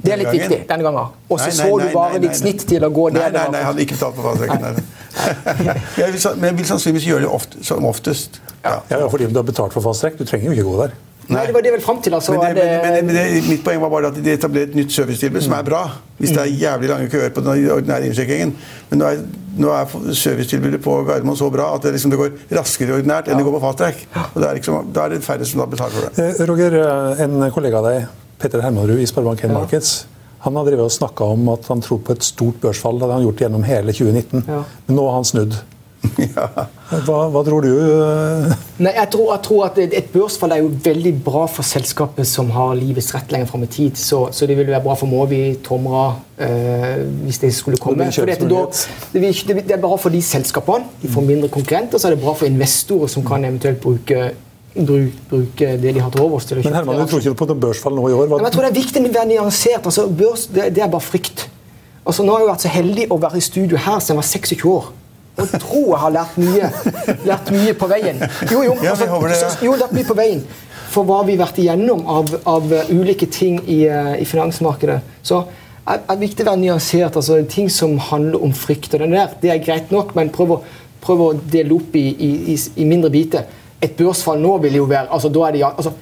Det er litt gangen? viktig denne gangen. Og så så du bare nei, ditt snitt til å gå Nei, der. nei, nei, jeg hadde ikke betalt fasttracken. nei. <laughs> Jeg vil, men jeg vil sannsynligvis gjøre det ofte, som oftest. Ja. Ja, fordi du har betalt for fast track. Du trenger jo ikke gå der. Nei, det var det vel fram til. Altså, Men, det, men, men, men det, mitt poeng var bare at de etablerer et nytt servicetilbud som er bra. Hvis det er jævlig lange køer på den ordinære innsjekkingen. Men nå er, nå er servicetilbudet på Gardermoen så bra at det, liksom, det går raskere ordinært enn det går på fasttrack. Og det er liksom, da er det færre som da betaler for det. Eh, Roger, eh, en kollega av deg, Petter Hermanrud i Sparebank1 Markets, han har drevet og snakka om at han tror på et stort børsfall. Det hadde han gjort gjennom hele 2019. Ja. Men nå har han snudd. Hva, hva tror du? eh? Nei, jeg tror, jeg tror at et, børsfall er jo veldig bra for selskapet som har livets rett lenger fram i tid. Så, så det vil være bra for Movi, Tomra, øh, hvis det skulle komme. Det da, det, vil, det, er bra for de selskapene. De får mindre konkurrenter. Så er det bra for investorer som kan eventuelt bruke, bru- bruke det de har til overs. til å Men Herman, du tror ikke på noe børsfall nå i år? Nei, men jeg tror det er viktig å være nyansert. Altså, børs det, det er bare frykt. Altså, nå har jeg vært så heldig å være i studio her siden jeg var 26 år. Og tror jeg har lært mye, lært mye på veien. Jo, jo, det, ja. jo, lært mye på veien. For hva vi har vært igjennom av, av uh, ulike ting i, uh, i finansmarkedet. Så er, er viktig å være nyansert. altså Ting som handler om frykt, og den der, det er greit nok, men prøv å, prøv å dele opp i, i, i, i mindre biter. Et børsfall nå vil jo være altså, da er det, altså,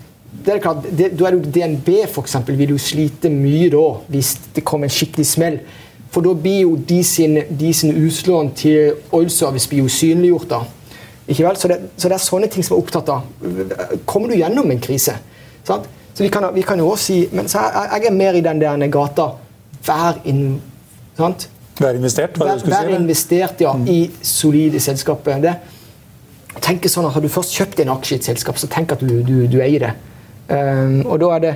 det er klart, det, da er det jo DNB for eksempel, vil jo slite mye da, hvis det kommer en skikkelig smell. For da blir jo de sine, de sine utlån til oil service blir jo synliggjort. da. Ikke vel? Så det, så det er sånne ting som er opptatt av. Kommer du gjennom en krise? Sant? Så vi kan, vi kan jo også si Men så jeg, jeg er mer i den der gata. Vær inn... Sant? Vær investert? Hva Vær, du vær si? investert ja, i solide selskaper. Det. Tenk sånn at Har du først kjøpt en aksje i et selskap, så tenk at du, du, du eier det. Um, og da er det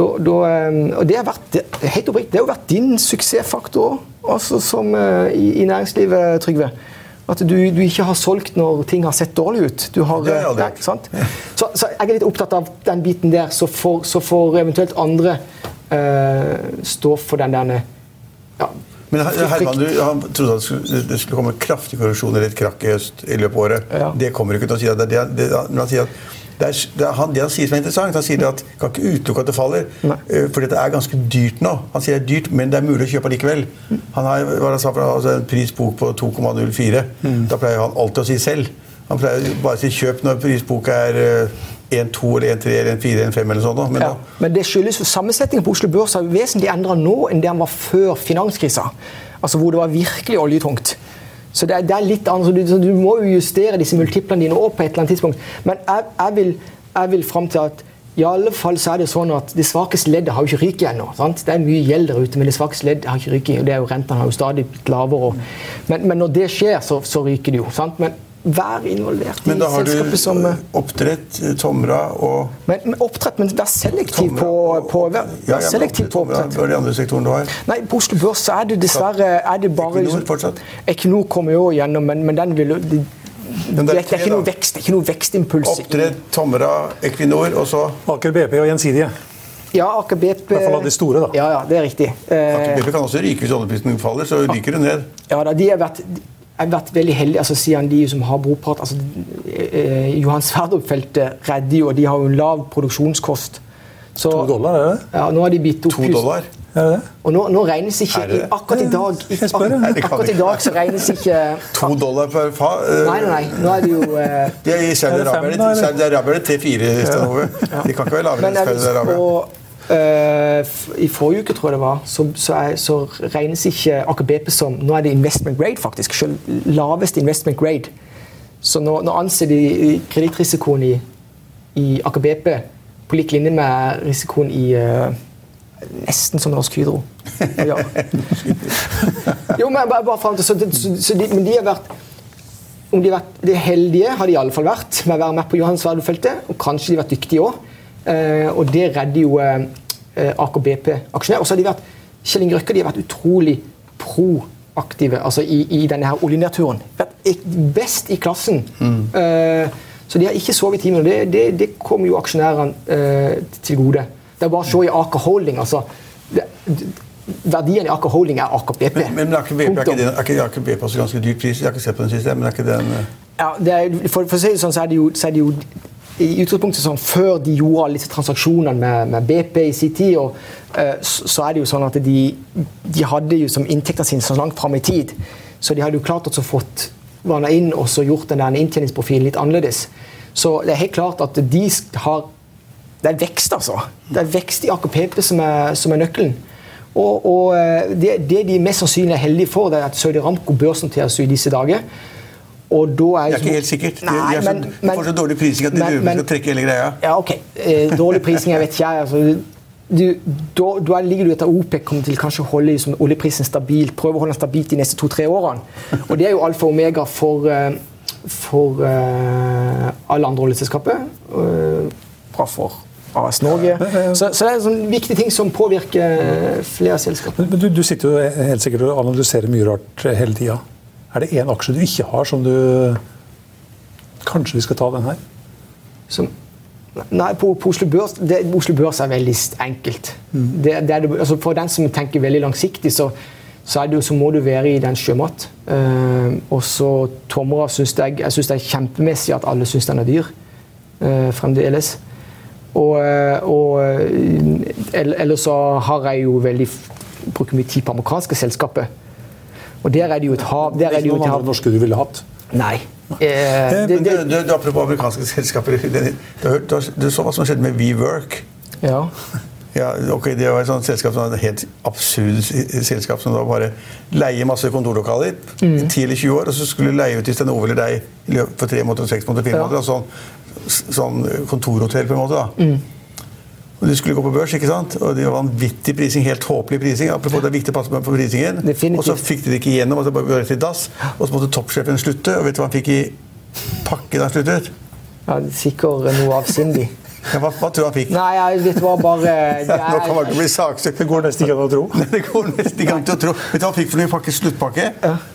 da, da, um, og det har, vært, helt oppriktig, det har jo vært din suksessfaktor også som uh, i, i næringslivet, Trygve. At du, du ikke har solgt når ting har sett dårlig ut. Du har, Det har aldri Nei, sant? Så, så jeg er litt opptatt av den biten der, så får, så får eventuelt andre uh, stå for den der ja, Men Herman, du, han trodde at det skulle, det skulle komme kraftig korrupsjon eller et krakk i høst i løpet av året. Ja. Det kommer ikke til å si at det, det, det, han sier at Det, er, det, er han, det han sier som er interessant, han sier at kan ikke utelukke at det faller. Uh, fordi det er ganske dyrt nå. Han sier det er dyrt, men det er mulig å kjøpe likevel. Han har han sa, altså, en prisbok på 2,04. Mm. Da pleier han alltid å si selv. Han pleier bare å si kjøp når prisboka er uh, 1,2 eller 1,3 eller 1,4 eller 1,5 eller sånt. Men Ja. Men det skyldes for sammensetningen på Oslo Børs er vesentlig endra nå enn det den var før finanskrisa. Altså hvor det var virkelig oljetungt. Så det er, det er litt annet, så du, du må jo justere disse multiplene dine opp på et eller annet tidspunkt. Men jeg, jeg vil, jeg vil fram til at i alle fall så er det sånn at det svakeste leddet har jo ikke ryket ennå. sant? Det er mye gjeld der ute, men det svakeste leddet har ikke ryket. og det er jo Rentene har jo stadig blitt lavere. Men, men når det skjer, så, så ryker det jo. sant? Men vær involvert i selskapet som men da har du som eh, oppdrett, eh, Tomra og men, men oppdrett, men vær selektiv på, på, vær, Ja, vær ja, selektiv på Tomra, oppdrett. Hva er de andre sektorene du har? Nei, På Oslo Børs så er det dessverre er det bare Equinor fortsatt? Equinor kommer jo gjennom, men, men den vil jo det, Men det, det er ikke noe vekst, det er ikke noe vekstimpuls. Oppdrett, Tomra, Equinor og så Aker BP og Gjensidige. Ja, Aker BP I hvert fall av de store, da. Ja, ja, det er riktig. Eh, BP kan også ryke hvis oljeprisen faller, så ryker det ned. ja, da, de har vært, har vært veldig heldig. altså siden de som har brorpart altså, eh, Johan Sverdrup-feltet redder jo, og de har jo lav produksjonskost. Så, To dollar, er det det? Ja, nå har de bitt opp To dollar. Er det det? Og nå, nå regnes ikke det? Akkurat i dag Jeg spør. Nei, Akkurat i dag så regnes ikke To dollar per fa... Uh, Nei, nei, nei. Nå er det jo uh, Det er I Saudi-Arabia er det- tre-fire Stanove. De kan ikke være lavere enn jeg, Saudi-Arabia. Eh, I forrige uke, tror jeg det var, så, så, er, så regnes ikke Aker BP som Nå er det investment grade, faktisk. Selv laveste investment grade. Så nå, nå anser de kredittrisikoen i, i Aker BP på lik linje med risikoen i uh, Nesten som Norsk Hydro. Ja. <laughs> Jo, men bare, bare frem til, så, så, de, Men de har vært om de har vært de heldige, har de i alle fall vært med å være med på Johan Sverdrup-feltet. Og kanskje de har vært dyktige òg. Eh, og det redder jo eh, eh, Aker BP-aksjonærer. Og så har de vært Kjell Inge Røkke de har vært utrolig proaktive altså i, i denne her oljenedturen. Vært best i klassen. Mm. så de har ikke sovet i timen. Og det, det, det kommer jo aksjonærene eh, til gode. Det er bare å se i Aker Holding. altså. Det, verdien i Aker Holding er Aker BP. Men, men er ikke BP, er ikke den- er er ikke BP også ganske dyr pris? Jeg har ikke sett på den siste, men er ikke den eh, Ja, det er, for, for å si det sånn, så er det jo, så er det jo i utgangspunktet sånn, Før de gjorde alle disse transaksjonene med, med BP i sin tid, og, uh, så, så er det jo sånn at de, de hadde jo som inntekter sine så langt fram i tid. Så de hadde jo klart å fått vanna inn og så gjort den der inntjeningsprofilen litt annerledes. Så det er helt klart at de har Det er vekst, altså. Det er vekst i AKPP PP som er, som er nøkkelen. Og, og eh, det, det de mest sannsynlig er heldige for, det er at Saudi Ramco børsnoteres i disse dager. Og da er Det er ikke helt sikkert. De, de, Nei, er så, men- de men- får så dårlig prising at de men- men- skal trekke hele greia. Ja, ok. Eh, dårlig prising, jeg vet ikke. jeg, Altså, du, da, da ligger du etter OPEC kommer til kanskje å holde liksom, oljeprisen stabil, prøve å holde den stabil de neste to-tre årene. Og det er jo alfa og omega for, eh, for uh, alle andre oljeselskaper. Uh, Bra for AS Norge. Så, så det er en viktig ting som påvirker flere selskaper. Men men du, du sitter jo helt sikkert og analyserer mye rart hele tida. Er det én aksje du ikke har som du Kanskje vi skal ta den her? Som, nei, på, på Oslo Børs det, Oslo Børs er veldig enkelt. enkelt. Det, det er altså for den som tenker veldig langsiktig, så, så, er det så må du være i den sjømat. Uh, og så Tomra syns jeg, jeg synes det er kjempemessig at alle syns den er dyr Uh, fremdeles. Og, eh, og ellers så har jeg jo veldig bruker mye tid på amerikanske selskaper. Og der er det jo et hav. Der er det jo et hav. norske du ville hatt? Nei. Eh, det, det, du, apropos amerikanske selskaper, <laughs> du, du, du, du så hva som skjedde med WeWork. ja. <laughs> Ja, ok, Det var et sånt selskap som var et helt absurd selskap som da bare leier masse kontorlokaler i 10 eller 20 år, og så skulle leie ut til Stenove eller deg for tre måneder, seks måneder, fire Ja. måneder. Sånn, sånn kontorhotell, på en måte. da. Og De skulle gå på børs, ikke sant? og det var vanvittig prising. Helt håpelig prising. Apropos det er viktig å passe på prisingen. Definitivt. Og så fikk de det ikke igjennom, og så bare rett i dass. Og så måtte toppsjefen slutte, og vet du hva han fikk i pakke da han sluttet? ja, sikkert noe avsindig. Ja, hva, hva tror du han fikk? Nei, ja, det var bare det <laughs> Nå kan man er, ikke bli saksøkt. Det går nesten ikke an å tro. Nei, <laughs> det går nesten ikke an å tro. Vet du hva han fikk for noe pakke, sluttpakke?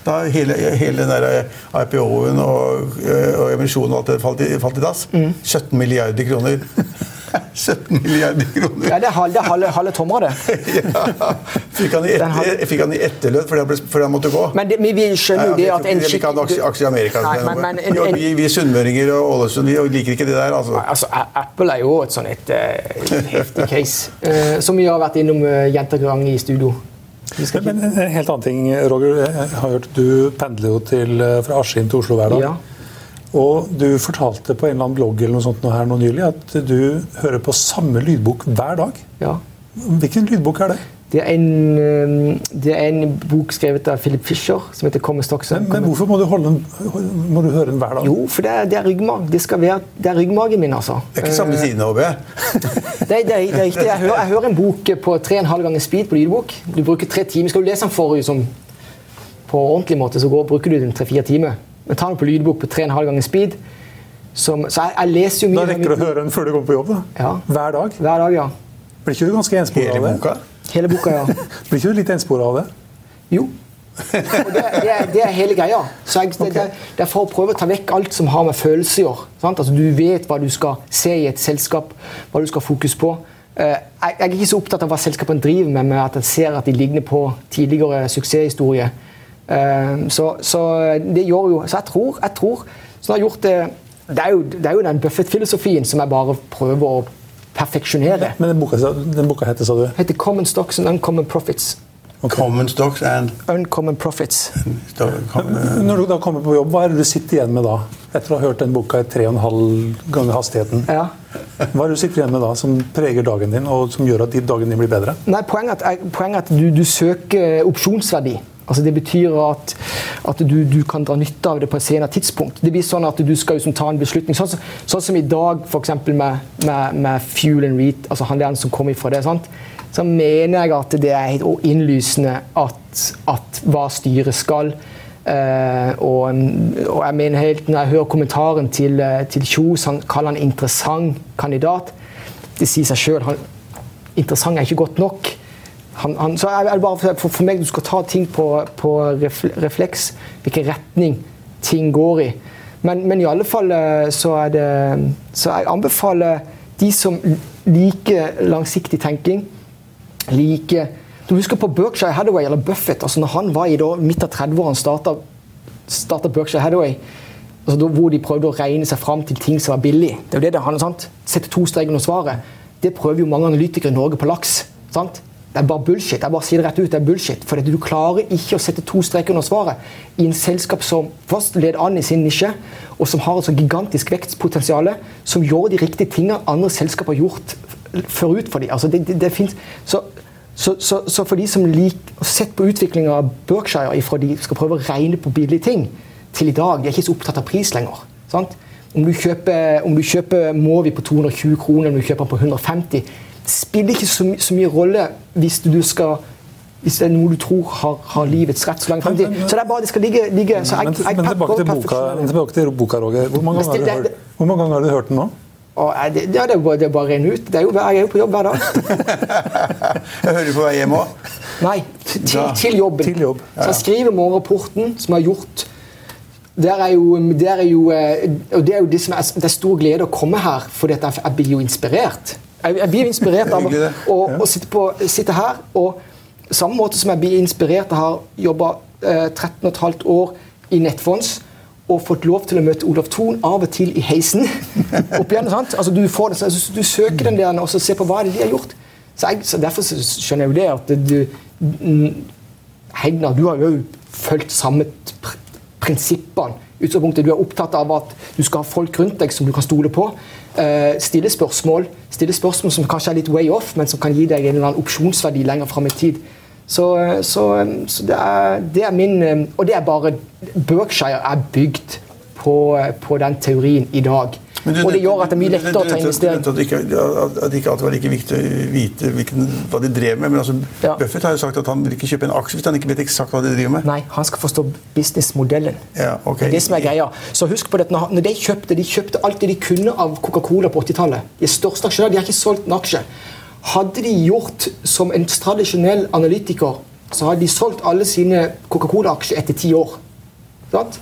Da hele, hele den der eh, IPO-en og, eh, og emisjonen og alt det falt i, falt i dass. 17 milliarder kroner. <laughs> <laughs> 17 milliarder kroner. Ja, det er halve, halve, halve tommer, det. <laughs> Ja. Fikk han etter, fikk han i etterlønn fordi han, fordi han måtte gå? Men det, vi, vi skjønner jo det at en Vi vil ikke ha aksjer i Amerika. Nei, men, men en, en, vi, vi sunnmøringer og Ålesund vi liker ikke det der. altså. altså, Apple er jo et sånn et et heftig case. eh, som vi har vært innom uh, gjentatte ganger i studio. Men, ikke men en helt annen ting, Roger. Jeg har hørt Du pendler jo til, eh, fra Askim til Oslo hver dag. Ja. Og du fortalte på en eller annen blogg eller noe sånt nå her nå nylig at du hører på samme lydbok hver dag. ja. Hvilken lydbok er det? Det er, en, eh, det er en bok skrevet av Philip Fisher som heter 'Komme Stocks'. Men, men hvorfor må du, holde den, må du høre den hver dag? Jo, for det er, det er ryggmarg. Det, skal være, det er ryggmagen min, altså. Det er ikke samme siden, håper jeg. <laughs> Det, er- det, er, er riktig. Jeg hører, jeg hører en bok på 3,5 ganger speed på lydbok. Du bruker tre timer. Skal du lese den forrige som, på ordentlig måte, så går, bruker du den tre-fire timer. Men tar den på lydbok på 3,5 ganger speed. Som, så jeg, jeg leser jo mye Da rekker du å høre den før du kommer på jobb. da. Ja. Hver dag. hver dag. ja. Blir ikke du ganske enspora av det? boka. Hele boka, ja. <laughs> Blir ikke du litt enspora av det? Jo. Og det, det, er, det er hele greia. Så jeg, det, det, det er for å prøve å ta vekk alt som har med følelser å gjøre. sant? Altså, du vet hva du skal se i et selskap, hva du skal fokusere på. Eh, jeg, jeg er ikke så opptatt av hva selskapene driver med, men at jeg ser at de ligner på tidligere suksesshistorier. Eh, så, så det gjør jo Så jeg tror, jeg tror så jeg har gjort det, det, er jo, det er jo den Buffett-filosofien som jeg bare prøver å perfeksjonere. Men den boka, den boka heter, sa du? Heter Common Stocks and Uncommon Profits. Common stocks and Uncommon Profits. Når du da kommer på jobb, hva er det du sitter igjen med da? Etter å ha hørt den boka i tre og en halv ganger hastigheten. Ja. Hva er det du sitter igjen med da, som preger dagen din, og som gjør at dagen din blir bedre? Nei, Poenget er at, poenget er at du, du søker opsjonsverdi. Altså Det betyr at, at du, du kan dra nytte av det på et senere tidspunkt. Det blir sånn at Du skal liksom ta en beslutning. Sånn, sånn som i dag f.eks. med, med, med Fuel and Reat, altså han der som kom ifra det. sant? Så mener jeg at det er helt innlysende at, at hva styret skal. Eh, og, og jeg mener helt, Når jeg hører kommentaren til, eh, til Kjos, han kaller han interessant kandidat. Det sier seg sjøl. Interessant er ikke godt nok. Han, han, så er det bare for, for meg Du skal ta ting på, på refleks, hvilken retning ting går i. Men, men i alle fall eh, så er det Så jeg anbefaler de som liker langsiktig tenking, liker Du husker på Berkshire Hathaway eller Buffett. altså når Han var i da, midt av 30-årene starta, starta Berkshire Hathaway. Altså da, hvor de prøvde å regne seg fram til ting som var billig. Det er jo det det handler om. Sette to streker under svaret. Det prøver jo mange analytikere i Norge på laks. sant? Det er bare bullshit. Jeg bare sier det rett ut, det er bullshit. For du klarer ikke å sette to streker under svaret i en selskap som først leder an i sin nisje, og som har et så gigantisk vekstpotensial, som gjør de riktige tingene andre selskap har gjort forut for dem. Altså det, det, det så, så, så, så for de som liker å sette på utviklinga av Berkshire ifra de skal prøve å regne på billige ting, til i dag De er ikke så opptatt av pris lenger. sant? Om du kjøper, om kjøper Movi på 220 kroner, om du kjøper den på 150 Det spiller ikke så, my så mye rolle hvis du skal hvis det er noe du tror har, har livets rett så langt fremtid. Så det er bare det skal ligge, ligge så jeg, Men, jeg, men tilbake, til boka, tilbake til boka, Roger. Hvor mange, ganger har du hørt, hvor mange ganger har du hørt den nå? Og, det, det er bare, det er bare å renne ut. Det er jo, jeg er jo på jobb hver dag. <laughs> Jeg hører på vei hjem òg. Nei, til, til, Ja. til jobben. Til jobb, Så jeg skriver morgenrapporten, som jeg har gjort der er jo, der er jo, eh, og det er jo det som er, det er stor glede å komme her, fordi jeg, jeg blir jo inspirert. Jeg, jeg blir inspirert av å, å sitte, på, sitte her, og samme måte som jeg blir inspirert av å ha jobba eh, 13,5 år i Nettfonds og fått lov til å møte Olav Thon av og til i heisen. <laughs> opp igjen, sant? Altså, du, får det, så- du søker den der og så ser på hva er det de har gjort. Så, jeg, så Derfor så skjønner jeg jo det at du Hegnar, du har jo fulgt samme pr prinsippene. Utgangspunktet Du er opptatt av at du skal ha folk rundt deg som du kan stole på. Eh, stille spørsmål stille spørsmål som kanskje er litt way off, men som kan gi deg en eller annen opsjonsverdi lenger fram i tid. Så, eh, så, eh, så det, er, det er min Og det er bare Berkshire er bygd på, på den teorien i dag. Men du og det gjør at det er mye lettere å ta investering. At det, ikke, at- det ikke alltid var like viktig å vite hvilken, hva de drev med. Men altså, Ja. Buffett har jo sagt at han vil ikke kjøpe en aksje hvis han ikke vet eksakt hva de driver med. Nei, han skal forstå businessmodellen. Ja, okay. Det er det som er greia. Så husk på det, når de kjøpte, de kjøpte alt det de kunne av Coca-Cola på 80-tallet. De største aksjonærene, de har ikke solgt en aksje. Hadde de gjort som en tradisjonell analytiker, så hadde de solgt alle sine Coca-Cola-aksjer etter ti år. Sant?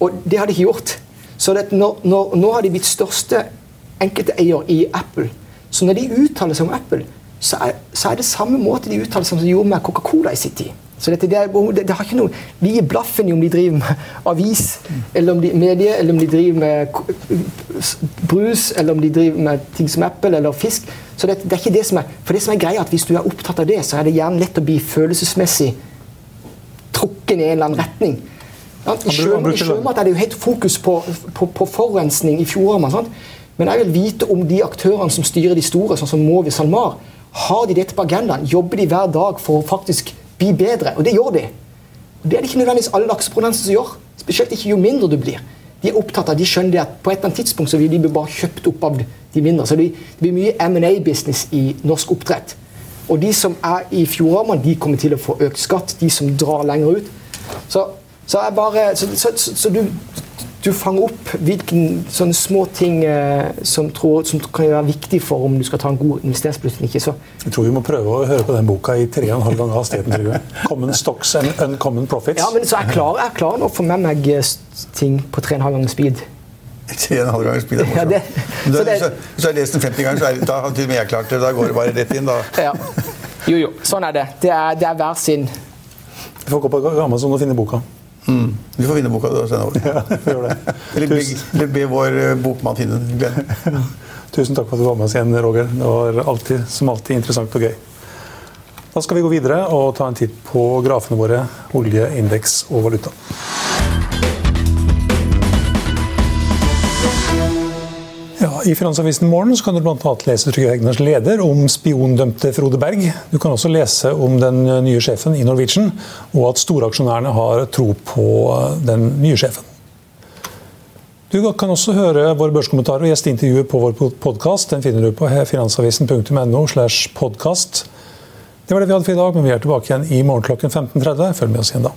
Og det har de ikke gjort. Så det, nå, nå, nå har de blitt største enkelte eier i Apple. Så når de uttaler seg om Apple, så er, så er det samme måte de uttaler seg om som de gjorde med Coca-Cola i sin tid. Så dette, det, det, det, har ikke noe, Vi gir blaffen i om de driver med avis, eller om de medie, eller om de driver med brus, eller om de driver med ting som Apple eller fisk. Så det, det, er ikke det som er, For det som er greia, at hvis du er opptatt av det, så er det gjerne lett å bli følelsesmessig trukken i en eller annen retning. I sjømat er det jo helt fokus på, på, på forurensning i fjordene. Men jeg vil vite om de aktørene som styrer de store, sånn som Mowi SalMar, har de dette på agendaen? Jobber de hver dag for å faktisk bli bedre? Og det gjør de. Og Det er det ikke nødvendigvis alle lakseprodusenter som gjør. Spesielt ikke jo mindre du blir. De er opptatt av, de skjønner at på et eller annet tidspunkt så vil de bli bare kjøpt opp av de mindre. Så det blir mye M&A-business i norsk oppdrett. Og de som er i fjordarmene, de kommer til å få økt skatt. De som drar lenger ut. Så, så, bare, så, så, så du, du, fanger opp hvilke sånne små ting eh, som, tror, som, kan være viktig for om du skal ta en god investeringsbeslutning. ikke så. Jeg tror vi må prøve å høre på den boka i tre og en halv gang hastigheten. Common Stocks and Uncommon Profits. Ja, men så jeg klar, jeg klar nå å få med meg eh, ting på tre og en halv gang speed. Tre og en halv gang speed er morsomt. Ja, det, så, det, så, så, har jeg lest den 50 ganger, så er, da har til og med jeg klart det. Da går det bare rett inn, da. Ja. Jo, jo. Sånn er det. Det er, det er hver sin Vi får gå på Amazon og finne boka. Mm. Du får finne boka du sende over. Ja, gjør det. <laughs> eller, be, eller be vår uh, bokmann finne den. <laughs> Tusen takk for at du var med oss igjen, Roger. Det var alltid, som alltid interessant og gøy. Da skal vi gå videre og ta en titt på grafene våre, olje, indeks og valuta. I Finansavisen Morgen kan du bl.a. lese Trygve Hegnars leder om spiondømte Frode Berg. Du kan også lese om den nye sjefen i Norwegian, og at storaksjonærene har tro på den nye sjefen. Du kan også høre våre børskommentarer og gjesteintervjuer på vår podkast. Den finner du på finansavisen.no. slash. Det var det vi hadde for i dag, men vi er tilbake igjen i morgen klokken 15.30. Følg med oss igjen da.